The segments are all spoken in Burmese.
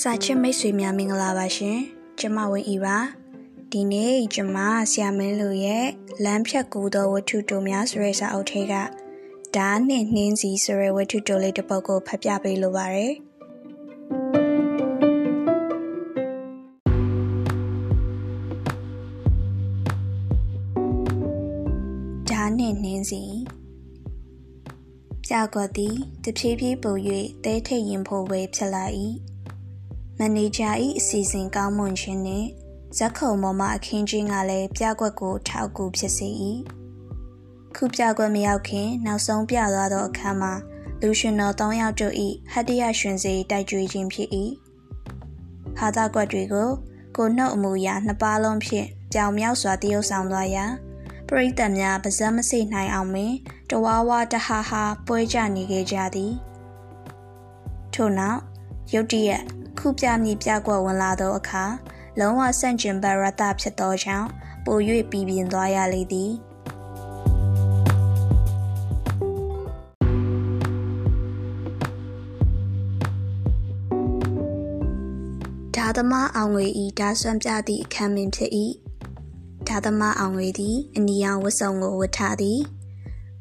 စာချစ်မိတ်ဆွေများမင်္ဂလာပါရှင်ကျမဝင်းဤပါဒီနေ့ကျမဆရာမင်းလူရဲ့လမ်းဖြတ်ကူသောဝတ္ထုတိုများဆိုတဲ့စာအုပ်ထဲကဓာနှင့်နှင်းစီဆိုတဲ့ဝတ္ထုတိုလေးတစ်ပုဒ်ကိုဖတ်ပြပေးလိုပါတယ် ကြောက်ကွက်သည်တဖြည်းဖြည်းပို၍တဲထိတ်ရင်ဖို့ဝေဖြစ်လာ၏မန်နေဂျာ၏အစီအစဉ်ကောင်းမွန်ခြင်းနှင့်ဇက်ခုံပေါ်မှအခင်းချင်းကလည်းပြကွက်ကိုထောက်ကူဖြစ်စေ၏ခုပြကွက်မရောက်ခင် နောက်ဆုံးပြသွားသောအခါမှာလူရှင်တော်၃ယောက်တို့၏ဟတ္တရရှင်စေတိုက်ကြွေးခြင်းဖြစ်၏ဟာသာကွက်တွေကိုကိုနှုတ်အမူအရာနှစ်ပါးလုံးဖြင့်ကြောင်မြောက်စွာတရုပ်ဆောင်သွားရာပရိသတ်များပါဇက်မစိနိုင်အောင်ပင် တဝါဝါတဟာဟာပွဲကြနေခဲ့ကြသည်ထို့နောက်ရုတ်တရက်ခုပြမည်ပြကွက်ဝင်လာသောအခါလုံးဝဆန့်ကျင်ဘက်ရတဖြစ်သောကြောင့်ပို၍ပြည်ပြင်းသွားရလေသည်ဓာသမားအောင်ငွေဤဓာဆွမ်းပြသည့်အခမ်းမင်ဖြစ်၏ဓာသမားအောင်ငွေသည်အနီရောင်ဝတ်စုံကိုဝတ်ထားသည်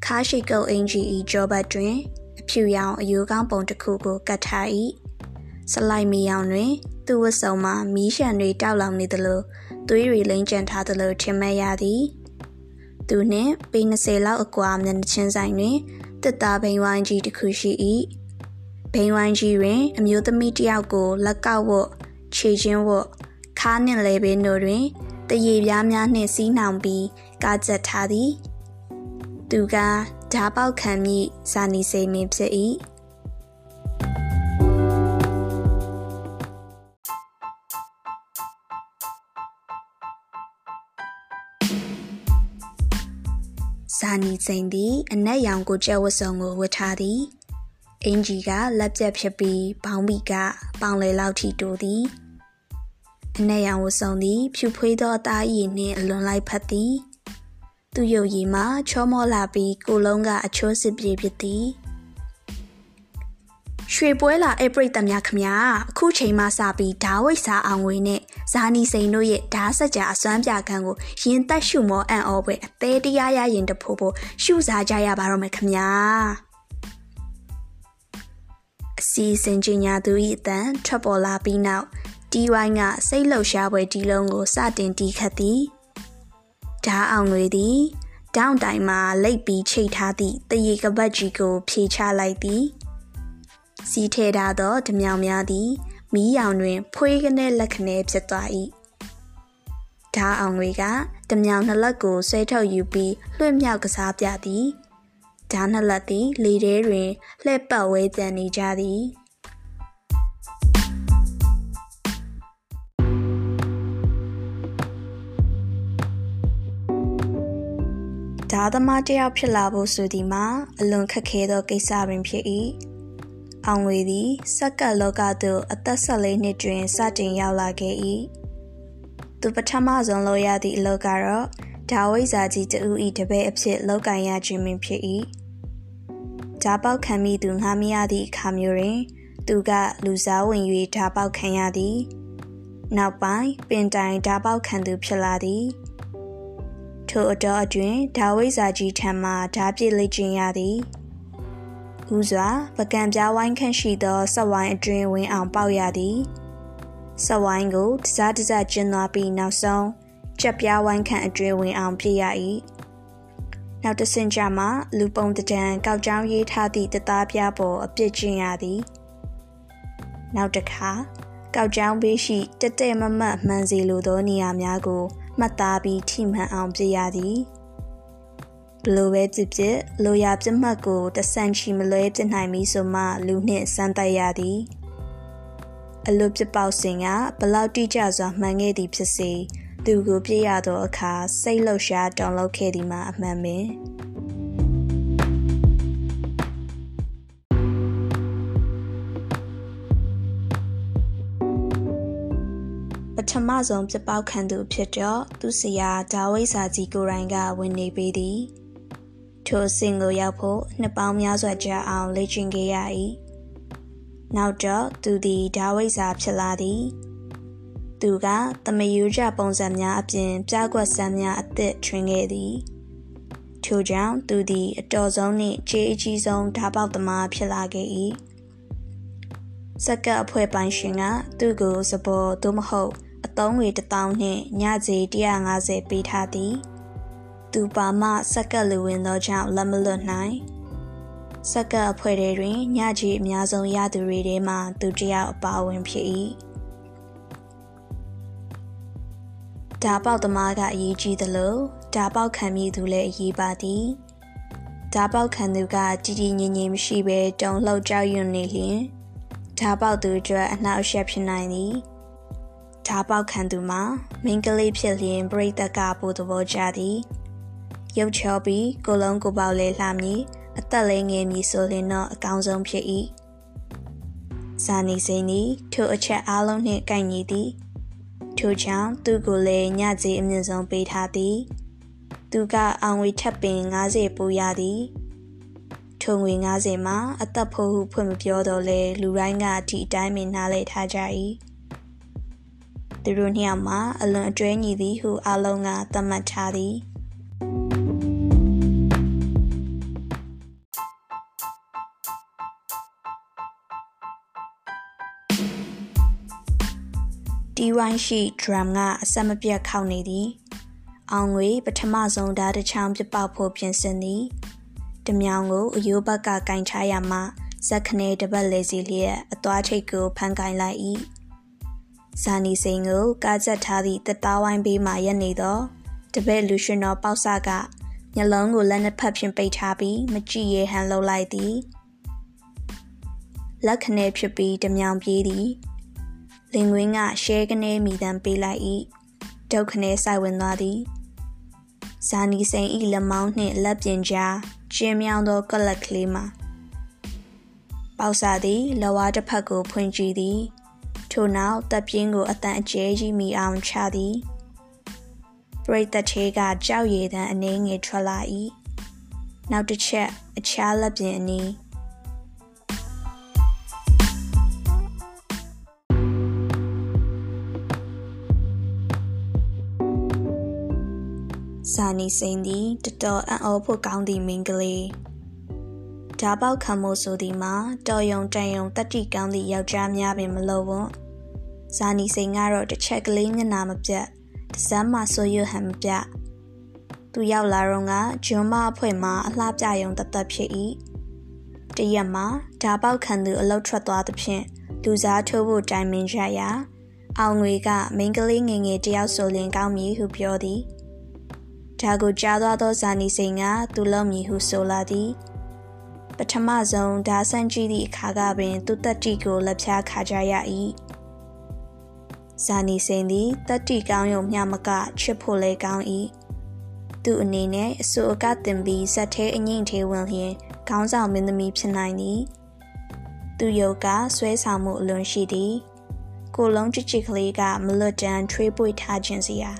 ခါရှိကုတ်အင်ဂျီဤကြောဘတ်တွင် အဖြူရောင်အယိုးကောင်းပုံတစ်ခုကိုကတ်ထား၏စလိုက်မီရောင်တွင် သူ့ဝတ်စုံမှာမီးရှံတွေတောက်လောင်နေသလိုသွေးတွေလိမ့်ကျန်ထားသလိုထင်မှတ်ရသည်သူနှင့်ပေ20လောက်အကွာမျက်နှာချင်းဆိုင်တွင်တစ်သားဘိန်ဝိုင်းကြီးတစ်ခုရှိ၏ဘိန်ဝိုင်းကြီးတွင် အမျိုးသမီးတစ်ယောက်ကို လက်ကောက်ဝတ်ခြေချင်းဝတ်ခါးနှင့်လေပင်တို့တွင်တရေပြားများနှင့်စီးနှောင်ပြီးကားကျက်ထားသည် သူကဓာပေါက်ခံမိဇာနီစိမင်းဖြစ်၏ဇာနီစိန်သည်အနက်ရောင်ကိုကျဲဝတ်စုံကိုဝတ်ထားသည်အင်ဂျီကလက်ပြက်ဖြစ်ပြီးဘောင်းဘီကပေါင်လေလောက်ထိတိုးသည်အနက်ရောင်ဝတ်စုံသည်ဖြူဖွေးသောအသားရည်နှင့်အလွန်လိုက်ဖက်သည် သူ့ရုပ်ရည်မှာချောမောလာပြီးကိုလုံးကအချိုးစစ်ပြေဖြစ်သည်ရွှေပွဲလာအပရိသတ်များခမညာအခုချိန်မှစပြီးဓာဝိတ်စာအောင်ဝေနဲ့ဇာနီစိန်တို့ရဲ့ဓာစကြအစွမ်းပြခန်းကိုရင်သက်ရှုမောအံ့ဩပွဲအသေးတရားရရင်တဖို့ဖို့ရှုစားကြရပါတော့မယ်ခမညာအစီအစဉ်ကြီးညာသူ၏အတန်ထွက်ပေါ်လာပြီးနောက်တီဝိုင်းကစိတ်လှုပ်ရှားပွဲဒီလုံးကိုစတင်တီးခတ်သည် ဓာအောင်တွေသည်တောင်းတိုင်မှာလိပ်ပြီးချိတ်ထားသည့်တရေကပတ်ကြီးကို ဖြေချလိုက်သည်စီထဲထားသောဓမြောင်များသည်မီးရောင်တွင် ဖွေးကနေလက်ခနဲဖြစ်သွား၏ဓာအောင်တွေကဓမြောင်နှစ်လက်ကိုဆွဲထုတ်ယူပြီးလွှင့်မြောက်ကစားပြသည်ဓာနှစ်လက်သည် လေထဲတွင်လှဲ့ပတ်ဝဲကြံနေကြသည် ဓာသမားတယောက်ဖြစ်လာဖို့ဆိုသည်မှာအလွန်ခက်ခဲသောကိစ္စပင်ဖြစ်၏အောင်ဝေသည်စက္ကပ်လောကသို့အသက်14နှစ်တွင်စတင်ရောက်လာခဲ့၏သူပထမဆုံးလုပ်ရသည့်အလုပ်ကတော့ဒါဝိဇာကြီးတူ၏တပည့်အဖြစ်လောက်ကင်ရခြင်းပင်ဖြစ်၏ဓာပေါက်ခံမိသူငှားမရသည့်အခါမျိုးတွင် သူကလူစားဝင်၍ဓာပေါက်ခံရသည် နောက်ပိုင်းပင်တိုင်ဓာပေါက်ခံသူဖြစ်လာသည် ထိုအတော်အတွင်းဒါဝိဇာကြီးထံမှဓာပြစ်လေ့ကျင့်ရသည်ဦးစွာပကံပြားဝိုင်းခန့်ရှိသောဆက်ဝိုင်းအတွင်ဝင်အောင်ပေါက်ရသည်ဆက်ဝိုင်းကိုတစားတစားကျင်းသွားပြီးနောက်ဆုံးကြက်ပြားဝိုင်းခန့်အတွင်ဝင်အောင်ပြည့်ရ၏နောက်တစ်ဆင့်ကြမှာလူပုံတံကောက်ကြောင်းရေးထားသည့်တသားပြားပေါ်အပြစ်ကျင့်ရသည်နောက်တစ်ခါကောက်ကြောင်းဘေးရှိတက်တဲ့မမတ်မှန်စီလိုသောနေရာများကို မှတ်သားပြီးထိမှန်အောင်ပြရသည်ဘလိုပဲဖြစ်ဖြစ်လိုရာပြမှတ်ကိုတဆန့်ချီမလွဲပြနိုင်ပြီဆိုမှလူနှင့်စမ်းသပ်ရသည်အလိုပြပေါက်စဉ်ကဘလောက်တိကျစွာမှန်ခဲ့သည်ဖြစ်စေသူကိုပြရသောအခါစိတ်လှုပ်ရှားတောင်းလုပ်ခဲ့သည်မှာအမှန်ပင် ထမဆုံးပြပောက်ခံသူဖြစ်တော့သူစီယာဒါဝိစာကြီးကိုရိုင်းကဝင်နေပေသည်ထိုအဆင့်ကိုရောက်ဖို့နှစ်ပေါင်းများစွာကြာအောင်လေ့ကျင့်ခဲ့ရ၏နောက်တော့သူသည်ဒါဝိဇ္ဇာဖြစ်လာသည်သူကသမယူကြပုံစံများအပြင်ပြကွက်စမ်းများအသစ်ထွင်ခဲ့သည်ထို့ကြောင့်သူသည်အတော်ဆုံးနှင့်ခြေအကြီးဆုံးဓာပေါက်သမားဖြစ်လာခဲ့၏စက္ကအဖွဲ့ပိုင်ရှင်ကသူ့ကိုစပေါ်သို့မဟုတ်အ သုံးငွေ1000နှင့်ညစီ150ပေးထားသည်သူပါမစက္ကလူဝင်သောကြောင့်လက်မလွတ်နိုင်စက္ကအဖွဲ့တွင်ညကြီးအများဆုံးရသူတွေထဲမှသူတယောက်အပါဝင်ဖြစ်၏ဓာပေါက်သမားကအရေးကြီးသလိုဓာပေါက်ခံမိသူလည်းအရေးပါသည်ဓာပေါက်ခံသူကတည်တည်ငြိမ်ငြိမ်မရှိဘဲတုံလှုပ်ကြောက်ရွံ့နေလျင်ဓာပေါက်သူအတွက်အနှောက်အယှက်ဖြစ်နိုင်သည် ဓာပေါက်ခံသူမှာမိန်းကလေးဖြစ်လျင်ပြိတ္တကပို့သဘောကျသည်ရုပ်ချောပြီးကိုလုံးကိုပေါက်လေးလှမည်အသက်လေးငယ်မည်ဆိုရင်တော့အကောင်းဆုံးဖြစ်၏ဇာနီစိန်သည်ထိုအချက်အားလုံးနှင့်ကိုက်ညီသည်ထို့ကြောင့်သူကိုလည်းညကြေးအမြင့်ဆုံးပေးထားသည် သူကအောင်ဝေထပ်ပင်90ပူရသည်ထုံငွေ90မှာအသက်ဖို့ဟုဖွင့်မပြောတော့လဲလူတိုင်းကဒီအတိုင်းပင်နားလည်ထားကြ၏ သူတို့နှစ်ယောက်မှာအလွန်အကျွဲညီသည်ဟုအလုံးကသတ်မှတ်ထားသည်တီဝိုင်းရှိ drum ကအဆက်မပြတ်ခောက်နေသည်အောင်ငွေပထမဆုံးဓာတ်တစ်ချောင်းပြပောက်ဖို့ပြင်ဆင်သည်တမြောင်ကိုအယိုးဘက်ကကင်ချရမှဇက်ခနဲတပတ်လေစီလျက်အသွားထိတ်ကိုဖန်ကင်လိုက်၏ ဇာနီစိန်ကိုကားချက်ထားသည့်တသားဝိုင်းဘေးမှရက်နေသောတပည့်လူရှင်တော်ပေါက်ဆကမျက်လုံးကိုလက်နှစ်ဖက်ဖြင့်ပိတ်ထားပြီးမကြည့်ရဟန်လှုပ်လိုက်သည်လက်ခနဲဖြစ်ပြီးတမြောင်ပြေးသည်လင်ငွင်းကရှဲကနေမိတံပေးလိုက်၏ဒုက္ခနဲဆိုင်ဝင်သွားသည်ဇာနီစိန်ဤလက်မောင်းနှင့်လက်ပြင်ကြားကျင်းမြောင်းသောကလက်ကလေးမှာပေါက်စာသည်လဝါတစ်ဖက်ကိုဖွင့်ကြည့်သည် ထို့နောက်တပ်ပြင်းကိုအတန်အကျဲကြီးမိအောင်ချသည်ပရိသတ်သေးကကြောက်ရည်တန်အနေငယ်ထွက်လာ၏နောက်တစ်ချက်အခြားလက်ပြင်အနီးဇာနီစိန်သည်တတော်အံ့ဩဖို့ကောင်းသည့်မိန်းကလေးဓာပေါက်ခံမို့ဆိုသည်မှာတော်ယုံတန်ယုံတတိကောင်းသည့်ယောက်ျားများပင်မလို့ဝွန်း ဇာနီစိန်ကတော့တစ်ချက်ကလေးမျက်နာမပြတ်တစမ်းမှဆိုရွဟန်မပြသူရောက်လာတော့ကဂျွန်မအဖွဲ့မှာအလှပြယုံတသက်ဖြစ်၏တရက်မှာဓာပေါက်ခံသူအလုတ်ထွက်သွားသဖြင့်လူစားထိုးဖို့တိုင်ပင်ကြရာအောင်ငွေကမိန်းကလေးငယ်ငယ်တယောက်ဆိုလင်ကောင်းမည်ဟုပြောသည်ဒါကိုကြားသွားသောဇာနီစိန်ကသူလုံမည်ဟုဆိုလာသည်ပထမဆုံးဓာဆန့်ကြည့်သည့်အခါကပင် သူတက်တီကိုလက်ဖြားခါကြရ၏ ဇာနီစိန်သည်တက်တီကောင်းယုံမျှမကချစ်ဖို့လဲကောင်း၏သူအနေနဲ့အစိုးအကတင်ပြီးဇက်သေးအငိမ့်သေးဝင်လျင်ခေါင်းဆောင်မင်းသမီးဖြစ်နိုင်သည်သူယုတ်ကဆွဲဆောင်မှုအလွန်ရှိသည်ကိုလုံးချစ်ချစ်ကလေးကမလွတ်တမ်းထွေးပွေထားခြင်းစီယာ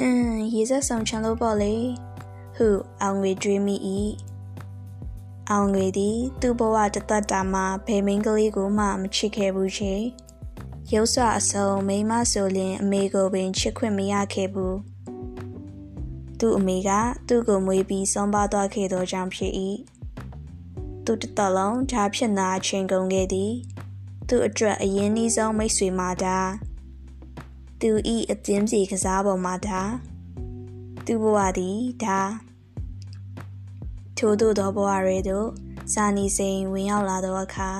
အင်းရေစက်ဆောင်ချန်လို့ပေါ့လေဟုအောင်ငွေတွေးမိ၏အောင်ငွေသည် သူ့ဘဝတသက်တာမှာဘယ်မင်းကလေးကိုမှမချစ်ခဲ့ဘူးချေ ရုပ်စွာအစုံမိမဆိုလင်အမေကိုပင်ချစ်ခွင့်မရခဲ့ဘူးသူ့အမေကသူ့ကိုမွေးပြီးဆုံးပါသွားခဲ့သောကြောင့်ဖြစ်၏သူတတလုံးဓာဖြစ်နာချိန်ကုန်ခဲ့သည်သူ့အတွက်အရင်နှီးဆုံးမိတ်ဆွေမာတာသူဤအကျဉ်းပြေကစားပေါ်မှာဒါသူဘဝသည်ဒါထို့သောသောဘဝရဲသို့စာနီစိန်ဝင်ရောက်လာသောအခါ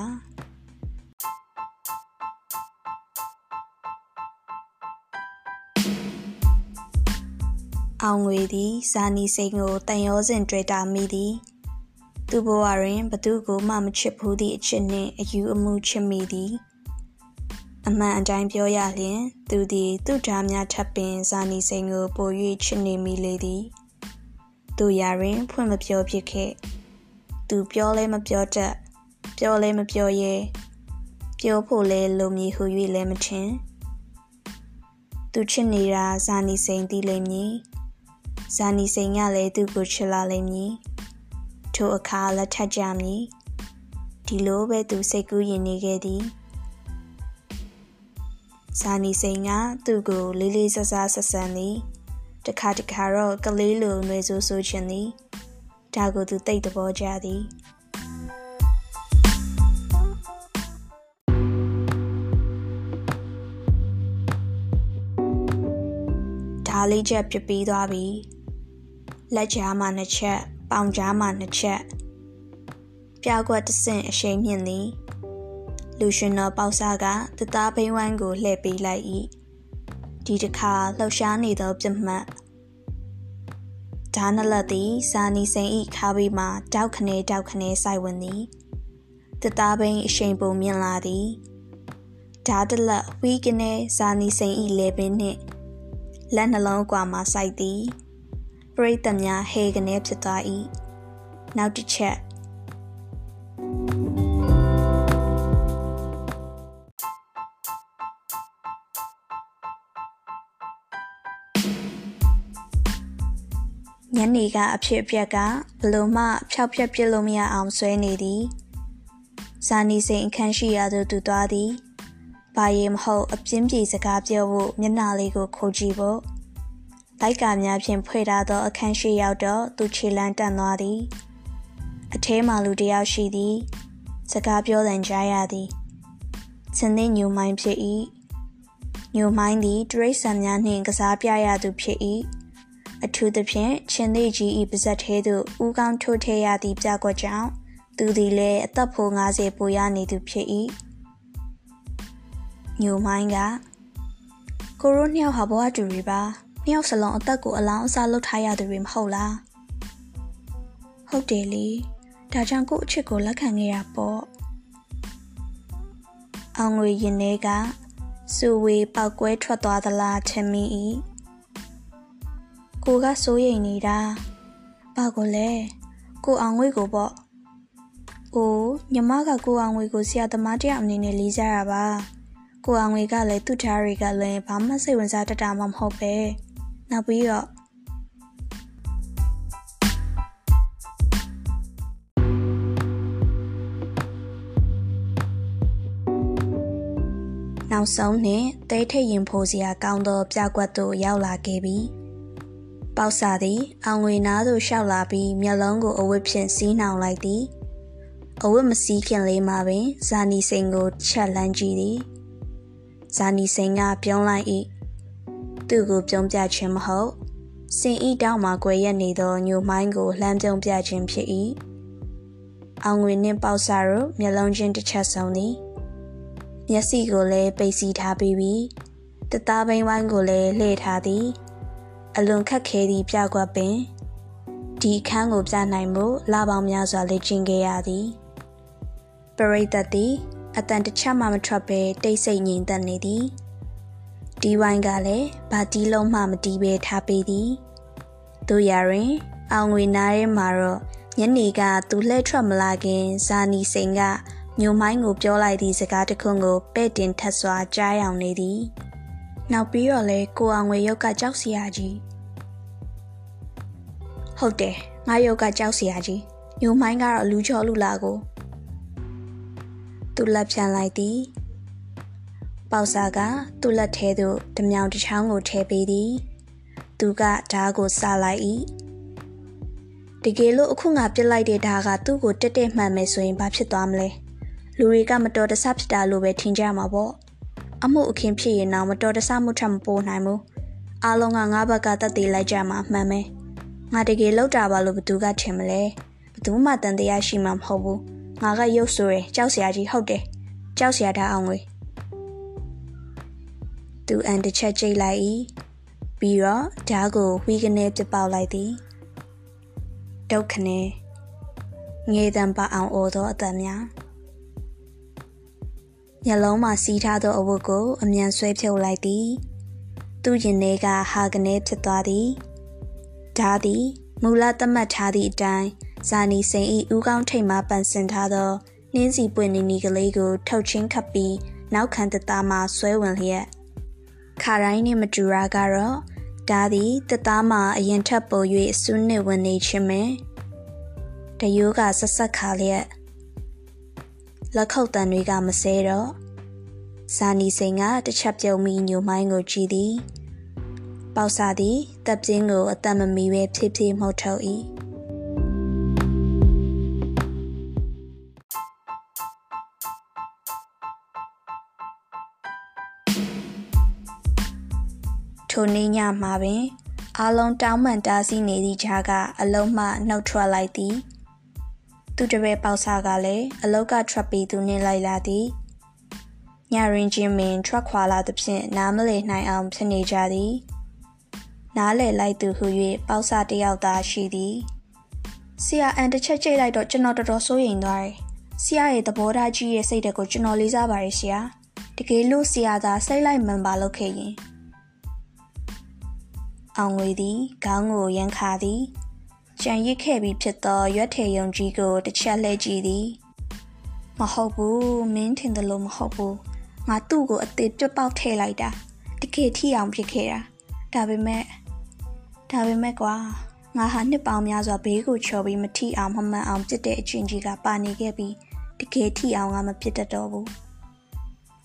အောင်ငွေသည်ဇာနီစိန်ကိုတန်ရောစဉ်တွေ့တာမိသည်သူ့ဘဝတွင်ဘသူကိုမှမချစ်ဘူးသည့်အချစ်နှင့်အယူအမှုချစ်မိသည်အမှန်အတိုင်းပြောရလျင် သူသည်သူ့ဓာများထပ်ပင်ဇာနီစိန်ကိုပို၍ချစ်နေမိလေသည်သူရာတွင် ဖွင့်မပြောဖြစ်ခဲ့သူပြောလဲမပြောတတ်ပြောလဲမပြောရဲပြောဖို့လဲလိုမည်ဟု၍လဲမထင်သူချစ်နေတာဇာနီစိန်သိလိမ့်မည် ဇာနီစိန်ကလည်းသူ့ကိုချစ်လာလိမ့်မည်ထိုအခါလက်ထပ်ကြမည်ဒီလိုပဲသူစိတ်ကူးရင်နေခဲ့သည်ဇာနီစိန်ကသူ့ကိုလေးလေးဆဆဆက်ဆံသည်တခါတခါတော့ကလေးလိုနှွေဆိုးဆိုးချင်သည်ဒါကိုသူတိတ်သဘောကျသည်ဓာလေးချက်ပြပြီးသွားပြီ လက်ကြားမှာနှစ်ချက်ပေါင်ကြားမှာနှစ်ချက်ပြကွက်တဆင့်အရှိန်မြင့်သည်လူရှင်တော်ပေါစားကတသားဘိန်းဝိုင်းကိုလှည့်ပေးလိုက်၏ဒီတစ်ခါလှုပ်ရှားနေသောပြတ်မှတ်ဓာနလက်သည်ဇာနီစိန်ဤခါဘေးမှတောက်ခနဲတောက်ခနဲစိုက်ဝင်သည်တသားဘိန်းအရှိန်ပုံမြင့်လာသည်ဓာတလက်ဝီကနေဇာနီစိန်ဤလေပင်နှင့်လက်နှလုံးကွာမှစိုက်သည် ပရိသတ်များဟေကနေဖြစ်သွား၏နောက်တစ်ချက်ညနေကအဖြစ်အပျက်ကဘလို့မှဖြောက်ဖြက်ပြစ်လို့မရအောင်ဆွဲနေသည်ဇာနီစိန်အခန်းရှိရာသို့သူသွားသည်ဘာရေမဟုတ်အပြင်းပြေစကားပြောဖို့မျက်နှာလေးကိုခိုးကြည့်ဖို့ လိုက်ကများဖြင့်ဖွေထားသောအခန်းရှိရောက်တော့သူခြေလန်းတန်သွားသည်အထဲမှလူတယောက်ရှိသည်စကားပြောတဲ့ကြားရသည်စင်သည်ညူမိုင်းဖြစ်၏ညူမိုင်းသည်တရိတ်ဆန်များနှင့်ကစားပြရသူဖြစ်၏အထူးသဖြင့်ချင်းသေးကြီးဤပါဇက်သေးသို့ဦးကောင်းထိုးထည့်ရသည့်ပြကွက်ကြောင့်သူသည်လည်းအသက်ဖိုး90ပိုရနေသူဖြစ်၏ညိုမိုင်းကကိုရိုနှစ်ယောက်ဟာဘဝတူတွေပါ နှစ်ယောက်စလုံးအသက်ကိုအလောင်းအစားလုပ်ထားရသူတွေမဟုတ်လားဟုတ်တယ်လေဒါကြောင့်ကို့အချစ်ကိုလက်ခံခဲ့ရပေါ့အောင်ငွေရင်ထဲကစူဝေပောက်ကွဲထွက်သွားသလားချမီဤကိုကစိုးရိမ်နေတာဘာကိုလဲကိုအောင်ငွေကိုပေါ့အိုးညီမကကိုအောင်ငွေကိုဆရာသမားတယောက်အနေနဲ့လေးစားရပါကိုအောင်ငွေကလည်းသူ့ဓာတ်တွေကလည်းဘာမှစိတ်ဝင်စားတတ်တာမှမဟုတ်ပဲ နောက်ပြီးတော့နောက်ဆုံးနှင့်တဲထိတ်ရင်ဖိုးစရာကောင်းသောပြကွက်သို့ရောက်လာခဲ့ပြီ။ပေါက်စာသည်အောင်ငွေနားသို့ရှောက်လာပြီးမျက်လုံးကိုအဝတ်ဖြင့်စီးနှောင်လိုက်သည်အဝတ်မစည်းခင်လေးမှာပင်ဇာနီစိန်ကိုချက်လန်းကြည့်သည်ဇာနီစိန်ကပြုံးလိုက်၏ သူ့ကိုပြုံးပြခြင်းမဟုတ်စင်ဤတောင်းမှာကွယ်ရက်နေသောညိုမိုင်းကိုလှမ်းပြုံးပြခြင်းဖြစ်၏အောင်ငွေနှင့်ပေါက်စာတို့မျက်လုံးချင်းတစ်ချက်ဆုံးသည်မျက်စိကိုလည်းပိတ်စီထားပြီးပြီးတသားဘိန်းဝိုင်းကိုလည်းလှည့်ထားသည် အလွန်ခက်ခဲသည့်ပြကွက်ပင်ဒီအခန်းကိုပြနိုင်မှုလာပေါင်းများစွာလေ့ကျင့်ခဲ့ရသည်ပရိသတ်သည်အတန်တစ်ချက်မှမထွက်ဘဲတိတ်ဆိတ်ငြိမ်သက်နေသည် ဒီဝိုင်းကလည်းဘာတီးလုံးမှမတီးဘဲထားပေးသည်တို့ရရင် အောင်ငွေနားရဲမှာတော့ညနေကသူလှည့်ထွက်မလာခင်ဇာနီစိန်ကညိုမိုင်းကိုပြောလိုက်သည့်စကားတစ်ခုကိုပဲ့တင်ထက်စွာကြားရောင်နေသည်နောက်ပြီးတော့လဲကိုအောင်ငွေရုပ်ကကြောက်စရာကြီးဟုတ်တယ်ငါရုပ်ကကြောက်စရာကြီးညိုမိုင်းကတော့လူချောလူလာကိုသူလက်ဖြန်လိုက်သည် ပေါစာကသူ့လက်ထဲသို့ဓမြောင်တစ်ချောင်းကိုထည့်ပေးသည်သူကဓားကိုစလိုက်၏တကယ်လို့အခုငါပြစ်လိုက်တဲ့ဓားကသူ့ကိုတက်တက်မှန်မယ်ဆိုရင်ဘာဖြစ်သွားမလဲလူတွေကမတော်တဆဖြစ်တာလို့ပဲထင်ကြမှာပေါ့အမှုအခင်းဖြစ်ရင်တော့မတော်တဆမှုထပ်မပိုးနိုင်ဘူးအားလုံးကငါဘက်ကတတ်သိလိုက်ကြမှာမှန်မယ်ငါတကယ်လောက်တာပါလို့ဘသူကထင်မလဲဘသူမှတန်တရားရှိမှာမဟုတ်ဘူးငါကရုပ်ဆိုရယ်ကြောက်စရာကြီးဟုတ်တယ်ကြောက်စရာထားအောင်ငွေ သူအန်တစ်ချက်ကြိတ်လိုက်၏ပြီးတော့ဓားကိုဝီကနေပြပေါက်လိုက်သည်ဒုက္ခနဲ့ငေးတံပါအောင်အော်သောအသက်များညလုံးမှာစီးထားသောအဝတ်ကိုအမြန်ဆွဲဖြုတ်လိုက်သည် သူ့ရင်ထဲကဟာကနေဖြစ်သွားသည်ဓာသည်မူလသတ်မှတ်ထားသည့်အတိုင်းဇာနီစိန်ဤဥကောင်းထိတ်မှပန်ဆင်ထားသောနှင်းစီပွင့်နီနီကလေးကိုထုတ်ချင်းခတ်ပြီးနောက်ခံတသားမှဆွဲဝင်လျက် ခါတိုင်းနှင့်မတူရာကတော့ဒါသည်တသားမှာအရင်ထပ်ပေါ်၍စူးနစ်ဝင်နေခြင်းပင်တယိုးကဆက်ဆက်ခါလျက်လက်ခုပ်တန်တွေကမစဲတော့ဇာနီစိန်ကတစ်ချက်ပြုံမိညိုမိုင်းကိုကြည့်သည် ပေါက်စားသည်တပ်ပြင်းကိုအသက်မမီပဲဖြည်းဖြည်းမှုတ်ထုတ်၏ ထိုနေ့ညမှာပင်အားလုံးတောင်းပန်တားဆီးနေသည့်ကြားကအလုံးမှနှုတ်ထွက်လိုက်သည်သူတပည့်ပေါက်စားကလည်းအလောက်ကထွက်ပြီးသူနှင်းလိုက်လာသည်ညရင်ချင်းမင်းထွက်ခွာလာသဖြင့်နားမလည်နိုင်အောင်ဖြစ်နေကြသည်နားလေလိုက်သူဟု၍ပေါက်စားတယောက်သာရှိသည်ဆရာအန်တစ်ချက်ကြိတ်လိုက်တော့ကျွန်တော်တော်တော်စိုးရိမ်သွားတယ်ဆရာရဲ့သဘောထားကြီးရဲ့စိတ်ဓာတ်ကိုကျွန်တော်လေးစားပါတယ်ဆရာတကယ်လို့ဆရာသာစိတ်လိုက်မှန်ပါလို့ခဲ့ရင် အောင်ငွေသည်ခေါင်းကိုရန်ခါသည်ကြံရစ်ခဲ့ပြီးဖြစ်သောရွက်ထေယုံကြီးကိုတစ်ချက်လှည့်ကြည့်သည်မဟုတ်ဘူးမင်းထင်တယ်လို့မဟုတ်ဘူးငါသူ့ကိုအသေးပြပောက်ထည့်လိုက်တာတကယ်ထီအောင်ဖြစ်ခဲ့တာဒါပေမဲ့ဒါပေမဲ့ကွာငါဟာနှစ်ပေါင်းများစွာဘေးကိုချော်ပြီးမထီအောင်မမှန်အောင်ပြစ်တဲ့အချင်းကြီးကပါနေခဲ့ပြီးတကယ်ထီအောင်ငါမပြစ်တတ်တော့ဘူး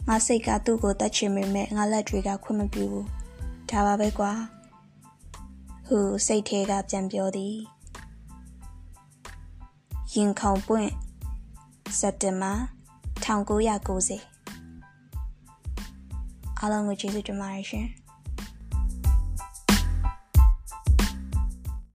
ငါစိတ်ကသူ့ကိုတတ်ချင်ပေမဲ့ငါလက်တွေကခွင့်မပြုဘူးဒါပါပဲကွာ ဟုစိတ်ထဲကပြန်ပြောသည်ရင်ခုန်ပွင့်စက်တင်ဘာ1990အားလုံးကိုကျေးဇူးတင်ပါတယ်ရှင်